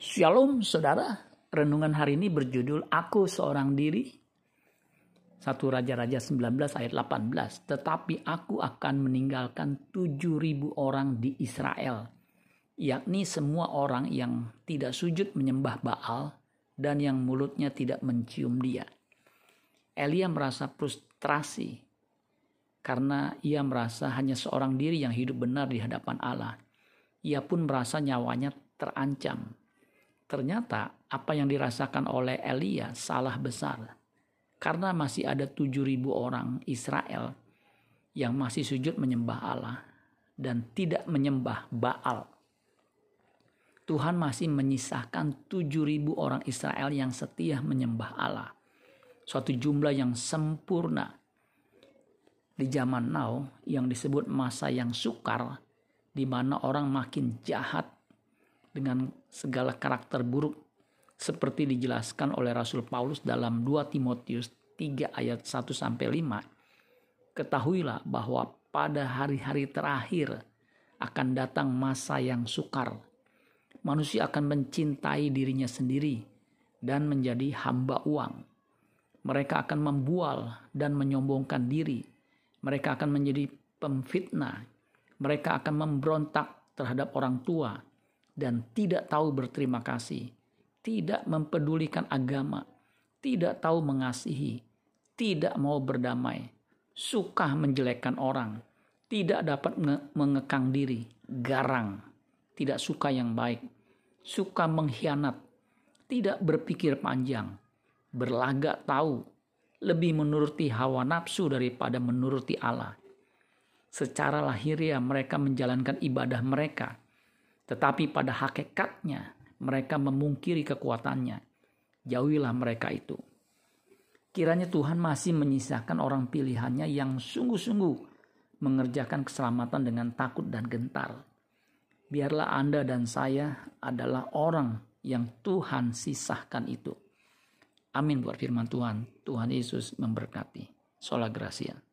Shalom saudara, renungan hari ini berjudul Aku Seorang Diri. 1 Raja-Raja 19 ayat 18. Tetapi aku akan meninggalkan 7000 orang di Israel, yakni semua orang yang tidak sujud menyembah Baal dan yang mulutnya tidak mencium dia. Elia merasa frustrasi karena ia merasa hanya seorang diri yang hidup benar di hadapan Allah. Ia pun merasa nyawanya terancam Ternyata apa yang dirasakan oleh Elia salah besar. Karena masih ada 7000 orang Israel yang masih sujud menyembah Allah dan tidak menyembah Baal. Tuhan masih menyisahkan 7000 orang Israel yang setia menyembah Allah. Suatu jumlah yang sempurna. Di zaman now yang disebut masa yang sukar, di mana orang makin jahat dengan segala karakter buruk seperti dijelaskan oleh Rasul Paulus dalam 2 Timotius 3 ayat 1 sampai 5. Ketahuilah bahwa pada hari-hari terakhir akan datang masa yang sukar. Manusia akan mencintai dirinya sendiri dan menjadi hamba uang. Mereka akan membual dan menyombongkan diri. Mereka akan menjadi pemfitnah. Mereka akan memberontak terhadap orang tua dan tidak tahu berterima kasih, tidak mempedulikan agama, tidak tahu mengasihi, tidak mau berdamai, suka menjelekkan orang, tidak dapat mengekang diri, garang, tidak suka yang baik, suka mengkhianat, tidak berpikir panjang, berlagak tahu, lebih menuruti hawa nafsu daripada menuruti Allah. Secara lahiriah mereka menjalankan ibadah mereka tetapi pada hakikatnya mereka memungkiri kekuatannya. Jauhilah mereka itu. Kiranya Tuhan masih menyisakan orang pilihannya yang sungguh-sungguh mengerjakan keselamatan dengan takut dan gentar. Biarlah Anda dan saya adalah orang yang Tuhan sisahkan itu. Amin buat firman Tuhan. Tuhan Yesus memberkati. Sola Gracia.